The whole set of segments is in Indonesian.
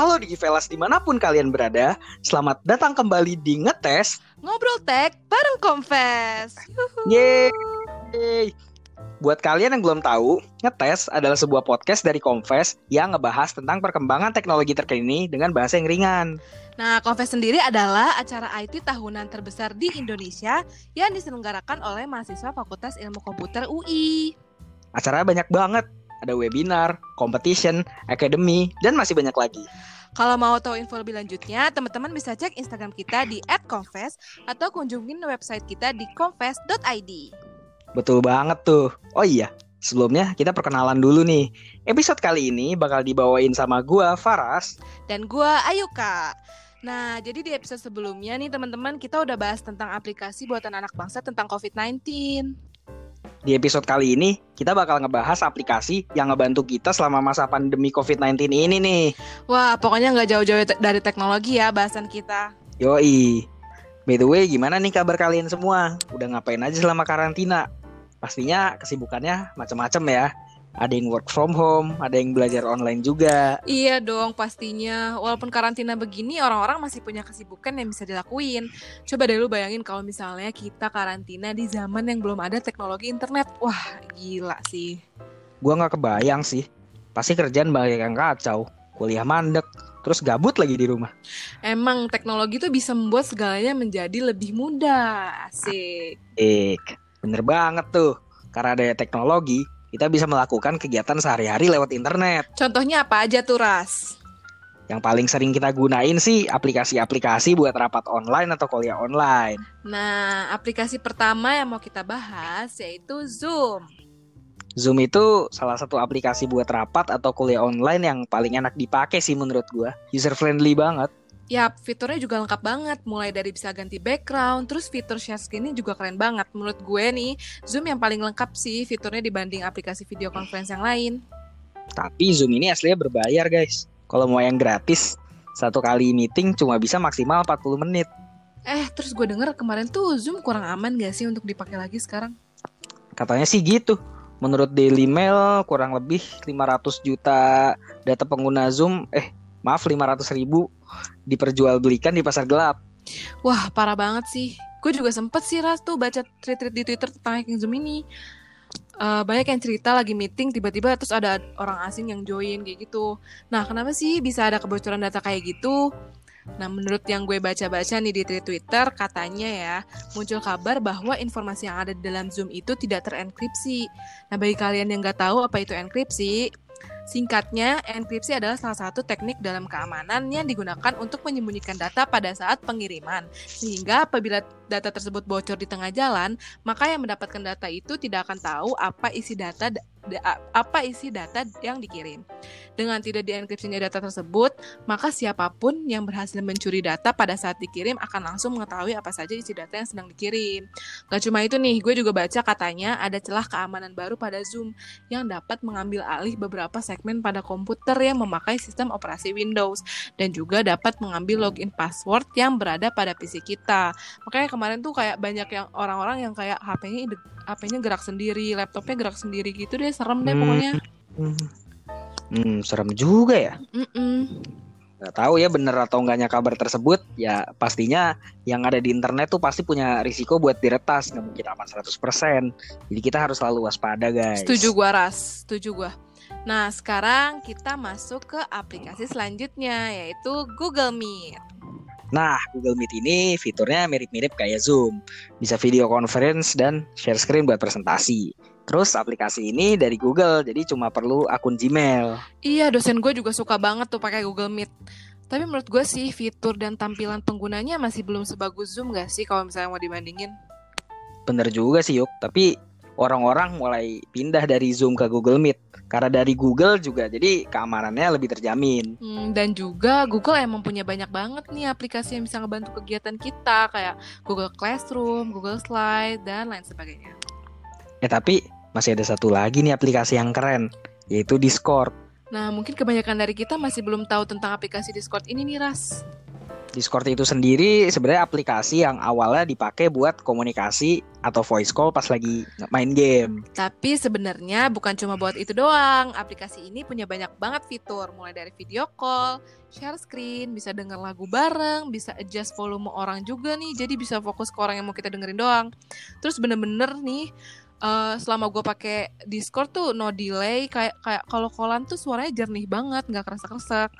Halo Digivelas di mana pun kalian berada, selamat datang kembali di Ngetes Ngobrol Tech bareng Confess. Yeay! Buat kalian yang belum tahu, Ngetes adalah sebuah podcast dari Confess yang ngebahas tentang perkembangan teknologi terkini dengan bahasa yang ringan. Nah, Confess sendiri adalah acara IT tahunan terbesar di Indonesia yang diselenggarakan oleh mahasiswa Fakultas Ilmu Komputer UI. Acaranya banyak banget, ada webinar, competition, academy, dan masih banyak lagi. Kalau mau tahu info lebih lanjutnya, teman-teman bisa cek Instagram kita di @confess atau kunjungin website kita di confess.id. Betul banget tuh. Oh iya, sebelumnya kita perkenalan dulu nih. Episode kali ini bakal dibawain sama gua Faras dan gua Ayuka. Nah, jadi di episode sebelumnya nih teman-teman kita udah bahas tentang aplikasi buatan anak bangsa tentang COVID-19. Di episode kali ini, kita bakal ngebahas aplikasi yang ngebantu kita selama masa pandemi COVID-19 ini nih. Wah, pokoknya nggak jauh-jauh dari teknologi ya bahasan kita. Yoi. By the way, gimana nih kabar kalian semua? Udah ngapain aja selama karantina? Pastinya kesibukannya macam-macam ya ada yang work from home, ada yang belajar online juga. Iya dong, pastinya. Walaupun karantina begini, orang-orang masih punya kesibukan yang bisa dilakuin. Coba deh lu bayangin kalau misalnya kita karantina di zaman yang belum ada teknologi internet. Wah, gila sih. Gua nggak kebayang sih. Pasti kerjaan banyak yang kacau. Kuliah mandek, terus gabut lagi di rumah. Emang teknologi tuh bisa membuat segalanya menjadi lebih mudah. Asik. Asik. Bener banget tuh. Karena ada teknologi, kita bisa melakukan kegiatan sehari-hari lewat internet. Contohnya apa aja tuh, Ras? Yang paling sering kita gunain sih aplikasi-aplikasi buat rapat online atau kuliah online. Nah, aplikasi pertama yang mau kita bahas yaitu Zoom. Zoom itu salah satu aplikasi buat rapat atau kuliah online yang paling enak dipakai sih menurut gua. User friendly banget. Ya, fiturnya juga lengkap banget. Mulai dari bisa ganti background, terus fitur share screen juga keren banget. Menurut gue nih, Zoom yang paling lengkap sih fiturnya dibanding aplikasi video conference yang lain. Tapi Zoom ini aslinya berbayar, guys. Kalau mau yang gratis, satu kali meeting cuma bisa maksimal 40 menit. Eh, terus gue denger kemarin tuh Zoom kurang aman gak sih untuk dipakai lagi sekarang? Katanya sih gitu. Menurut Daily Mail, kurang lebih 500 juta data pengguna Zoom, eh maaf 500 ribu diperjualbelikan di pasar gelap. Wah parah banget sih. Gue juga sempet sih Ras tuh baca tweet-tweet di Twitter tentang hacking Zoom ini. Uh, banyak yang cerita lagi meeting tiba-tiba terus ada orang asing yang join kayak gitu. Nah kenapa sih bisa ada kebocoran data kayak gitu? Nah, menurut yang gue baca-baca nih di Twitter, katanya ya, muncul kabar bahwa informasi yang ada di dalam Zoom itu tidak terenkripsi. Nah, bagi kalian yang nggak tahu apa itu enkripsi, Singkatnya, enkripsi adalah salah satu teknik dalam keamanan yang digunakan untuk menyembunyikan data pada saat pengiriman. Sehingga apabila data tersebut bocor di tengah jalan, maka yang mendapatkan data itu tidak akan tahu apa isi data apa isi data yang dikirim. Dengan tidak dienkripsinya data tersebut, maka siapa pun yang berhasil mencuri data pada saat dikirim akan langsung mengetahui apa saja isi data yang sedang dikirim. Gak cuma itu nih, gue juga baca katanya ada celah keamanan baru pada Zoom yang dapat mengambil alih beberapa segmen pada komputer yang memakai sistem operasi Windows dan juga dapat mengambil login password yang berada pada PC kita. Makanya kemarin tuh kayak banyak yang orang-orang yang kayak HP-nya HP-nya gerak sendiri, laptopnya gerak sendiri gitu deh, serem deh hmm. pokoknya. Hmm. hmm, serem juga ya. Mm-mm. Gak tahu ya bener atau enggaknya kabar tersebut. Ya pastinya yang ada di internet tuh pasti punya risiko buat diretas. Nggak mungkin aman 100% jadi kita harus selalu waspada guys. Setuju gua ras. Setuju gua. Nah sekarang kita masuk ke aplikasi selanjutnya yaitu Google Meet Nah, Google Meet ini fiturnya mirip-mirip kayak Zoom. Bisa video conference dan share screen buat presentasi. Terus aplikasi ini dari Google, jadi cuma perlu akun Gmail. Iya, dosen gue juga suka banget tuh pakai Google Meet. Tapi menurut gue sih fitur dan tampilan penggunanya masih belum sebagus Zoom gak sih kalau misalnya mau dibandingin? Bener juga sih Yuk, tapi orang-orang mulai pindah dari Zoom ke Google Meet karena dari Google juga jadi keamanannya lebih terjamin. Hmm, dan juga Google emang punya banyak banget nih aplikasi yang bisa ngebantu kegiatan kita kayak Google Classroom, Google Slide dan lain sebagainya. Ya tapi masih ada satu lagi nih aplikasi yang keren yaitu Discord. Nah, mungkin kebanyakan dari kita masih belum tahu tentang aplikasi Discord ini nih, Ras. Discord itu sendiri sebenarnya aplikasi yang awalnya dipakai buat komunikasi atau voice call pas lagi main game. Tapi sebenarnya bukan cuma buat itu doang. Aplikasi ini punya banyak banget fitur, mulai dari video call, share screen, bisa denger lagu bareng, bisa adjust volume orang juga nih. Jadi bisa fokus ke orang yang mau kita dengerin doang. Terus bener-bener nih uh, selama gue pakai Discord tuh no delay kayak kayak kalau callan tuh suaranya jernih banget, nggak kerasa-kerasa.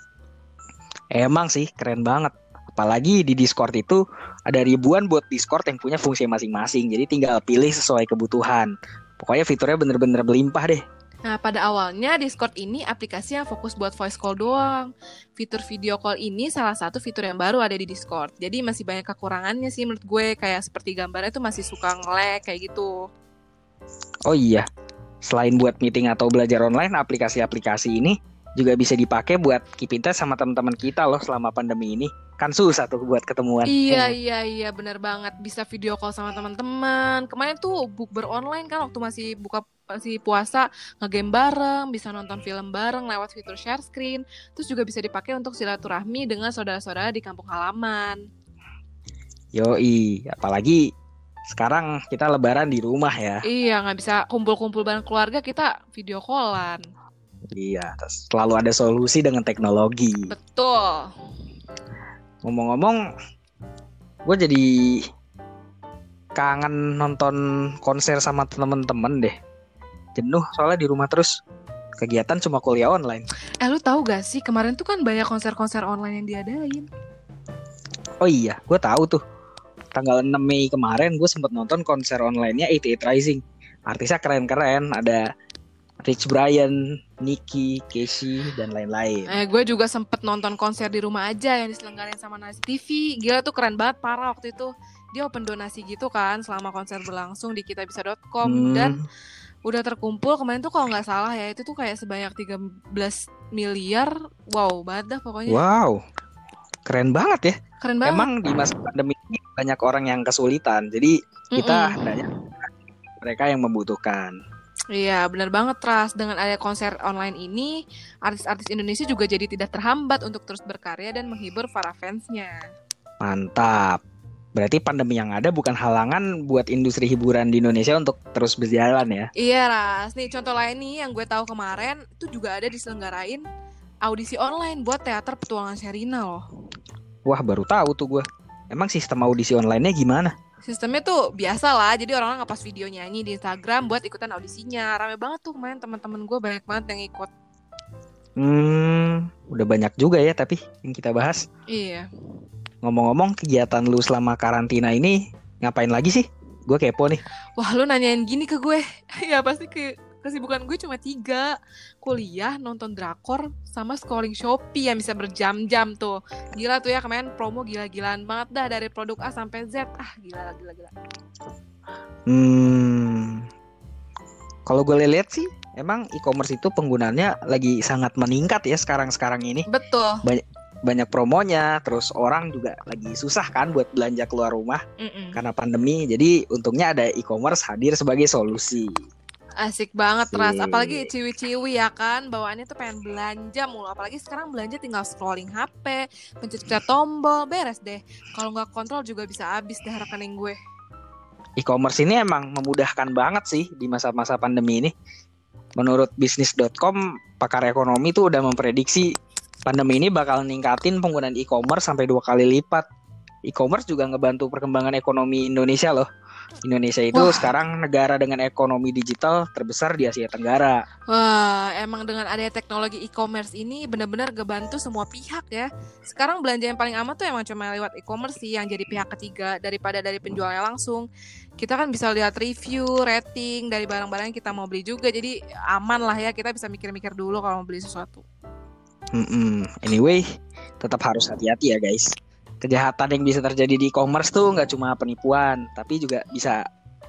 Emang sih keren banget. Apalagi di Discord itu ada ribuan buat Discord yang punya fungsi masing-masing. Jadi tinggal pilih sesuai kebutuhan. Pokoknya fiturnya bener-bener berlimpah deh. Nah, pada awalnya Discord ini aplikasi yang fokus buat voice call doang. Fitur video call ini salah satu fitur yang baru ada di Discord. Jadi masih banyak kekurangannya sih menurut gue. Kayak seperti gambarnya tuh masih suka nge kayak gitu. Oh iya, selain buat meeting atau belajar online, aplikasi-aplikasi ini juga bisa dipakai buat touch sama teman-teman kita loh selama pandemi ini. Kan susah tuh buat ketemuan. Iya, hmm. iya, iya, bener banget. Bisa video call sama teman-teman. Kemarin tuh bukber online kan waktu masih buka masih puasa ngegame bareng, bisa nonton film bareng lewat fitur share screen. Terus juga bisa dipakai untuk silaturahmi dengan saudara-saudara di kampung halaman. Yoi, apalagi sekarang kita lebaran di rumah ya. Iya, nggak bisa kumpul-kumpul bareng keluarga, kita video callan. Iya, selalu ada solusi dengan teknologi. Betul. Ngomong-ngomong, gue jadi kangen nonton konser sama temen-temen deh. Jenuh soalnya di rumah terus. Kegiatan cuma kuliah online. Eh lu tahu gak sih kemarin tuh kan banyak konser-konser online yang diadain. Oh iya, gue tahu tuh. Tanggal 6 Mei kemarin gue sempet nonton konser online-nya 88 Rising. Artisnya keren-keren, ada Rich Brian, Nicky, Casey, dan lain-lain. Eh, gue juga sempet nonton konser di rumah aja yang diselenggarain sama Nasi TV. Gila tuh keren banget, parah waktu itu. Dia open donasi gitu kan selama konser berlangsung di kitabisa.com hmm. dan udah terkumpul kemarin tuh kalau nggak salah ya itu tuh kayak sebanyak 13 miliar. Wow, banget dah pokoknya. Wow. Keren banget ya. Keren banget. Emang di masa pandemi ini banyak orang yang kesulitan. Jadi kita mm -mm. mereka yang membutuhkan. Iya, benar banget, Tras. Dengan ada konser online ini, artis-artis Indonesia juga jadi tidak terhambat untuk terus berkarya dan menghibur para fansnya. Mantap. Berarti pandemi yang ada bukan halangan buat industri hiburan di Indonesia untuk terus berjalan ya? Iya, Ras. Nih, contoh lain nih yang gue tahu kemarin, itu juga ada diselenggarain audisi online buat teater petualangan Sherina loh. Wah, baru tahu tuh gue. Emang sistem audisi online-nya gimana? Sistemnya tuh biasa lah jadi orang ngepost video nyanyi di Instagram buat ikutan audisinya. Rame banget tuh main teman-teman gue banyak banget yang ikut hmm udah banyak juga ya tapi yang kita bahas. Iya. Ngomong-ngomong kegiatan lu selama karantina ini ngapain lagi sih? Gue kepo nih. Wah lu nanyain gini ke gue. Ya pasti ke kesibukan gue cuma tiga. Kuliah nonton drakor sama scrolling shopee yang bisa berjam-jam tuh. Gila tuh ya kemarin promo gila-gilaan banget dah dari produk A sampai Z. Ah gila gila gila. Hmm. Kalau gue lihat sih emang e-commerce itu penggunanya lagi sangat meningkat ya sekarang-sekarang ini. Betul. Banyak banyak promonya, terus orang juga lagi susah kan buat belanja keluar rumah mm -mm. karena pandemi. Jadi untungnya ada e-commerce hadir sebagai solusi. Asik banget Ras, apalagi ciwi-ciwi ya kan? Bawaannya tuh pengen belanja mulu. Apalagi sekarang belanja tinggal scrolling HP Pencet-pencet tombol, beres deh. Kalau nggak kontrol juga bisa habis deh rekening gue. E-commerce ini emang memudahkan banget sih di masa-masa pandemi ini. Menurut bisnis.com, pakar ekonomi tuh udah memprediksi pandemi ini bakal ningkatin penggunaan e-commerce sampai dua kali lipat. E-commerce juga ngebantu perkembangan ekonomi Indonesia loh. Indonesia itu Wah. sekarang negara dengan ekonomi digital terbesar di Asia Tenggara. Wah, emang dengan adanya teknologi e-commerce ini benar-benar ngebantu semua pihak ya. Sekarang belanja yang paling aman tuh emang cuma lewat e-commerce sih yang jadi pihak ketiga daripada dari penjualnya langsung. Kita kan bisa lihat review, rating dari barang-barang yang kita mau beli juga. Jadi aman lah ya, kita bisa mikir-mikir dulu kalau mau beli sesuatu. Mm -mm. Anyway, tetap harus hati-hati ya guys kejahatan yang bisa terjadi di e-commerce tuh nggak cuma penipuan, tapi juga bisa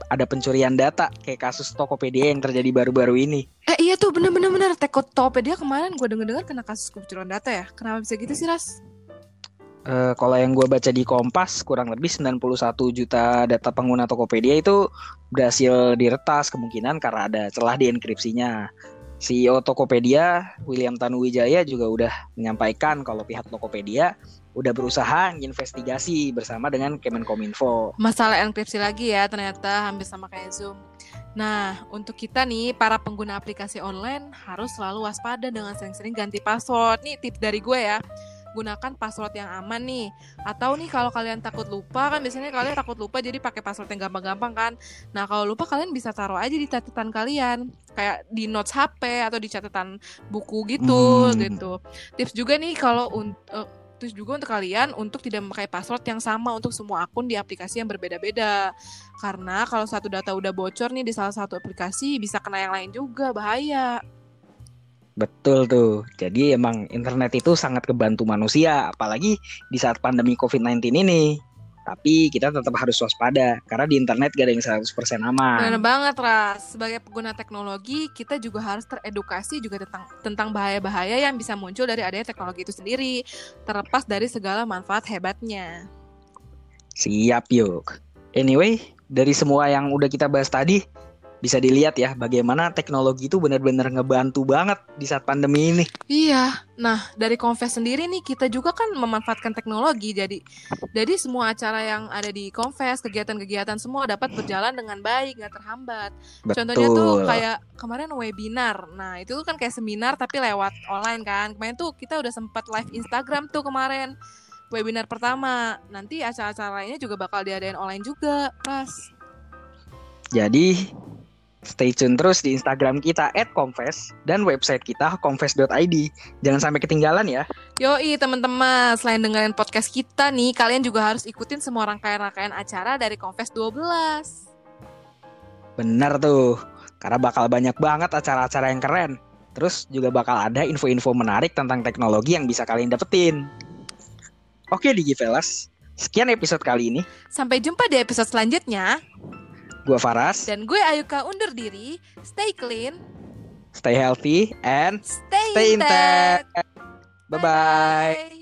ada pencurian data kayak kasus Tokopedia yang terjadi baru-baru ini. Eh iya tuh bener-bener bener Tokopedia kemarin gue denger-dengar kena kasus pencurian data ya. Kenapa bisa gitu sih Ras? Uh, kalau yang gue baca di Kompas kurang lebih 91 juta data pengguna Tokopedia itu berhasil diretas kemungkinan karena ada celah di enkripsinya. CEO Tokopedia William Tanuwijaya juga udah menyampaikan kalau pihak Tokopedia udah berusaha investigasi bersama dengan Kemenkominfo. Masalah enkripsi lagi ya ternyata hampir sama kayak Zoom. Nah, untuk kita nih para pengguna aplikasi online harus selalu waspada dengan sering-sering ganti password. Nih tips dari gue ya. Gunakan password yang aman nih. Atau nih kalau kalian takut lupa kan biasanya kalian takut lupa jadi pakai password yang gampang-gampang kan. Nah, kalau lupa kalian bisa taruh aja di catatan kalian. Kayak di notes HP atau di catatan buku gitu Hmm. gitu. Tips juga nih kalau un- eh, tips juga untuk kalian untuk tidak memakai password yang sama untuk semua akun di aplikasi yang berbeda-beda. Karena kalau satu data udah bocor nih di salah satu aplikasi bisa kena yang lain juga, bahaya. Betul tuh. Jadi emang internet itu sangat kebantu manusia, apalagi di saat pandemi COVID-19 ini. Tapi kita tetap harus waspada, karena di internet gak ada yang 100% Benar aman. banget, Ras. Sebagai pengguna teknologi, kita juga harus teredukasi juga tentang tentang bahaya-bahaya yang bisa muncul dari adanya teknologi itu sendiri, terlepas dari segala manfaat hebatnya. Siap yuk. Anyway, dari semua yang udah kita bahas tadi, bisa dilihat ya bagaimana teknologi itu benar-benar ngebantu banget di saat pandemi ini. Iya, nah dari Confess sendiri nih kita juga kan memanfaatkan teknologi jadi jadi semua acara yang ada di Confess kegiatan-kegiatan semua dapat berjalan dengan baik nggak terhambat. Contohnya tuh kayak kemarin webinar, nah itu kan kayak seminar tapi lewat online kan. Kemarin tuh kita udah sempat live Instagram tuh kemarin webinar pertama. Nanti acara-acara lainnya juga bakal diadain online juga, pas. Jadi stay tune terus di Instagram kita @confess dan website kita confess.id. Jangan sampai ketinggalan ya. Yoi teman-teman, selain dengerin podcast kita nih, kalian juga harus ikutin semua rangkaian-rangkaian acara dari Confess 12. Bener tuh. Karena bakal banyak banget acara-acara yang keren. Terus juga bakal ada info-info menarik tentang teknologi yang bisa kalian dapetin. Oke Digivelas, sekian episode kali ini. Sampai jumpa di episode selanjutnya. Gua Faras, Dan gue Ayuka undur diri. Stay clean, stay healthy and stay, Stay intact. Bye-bye.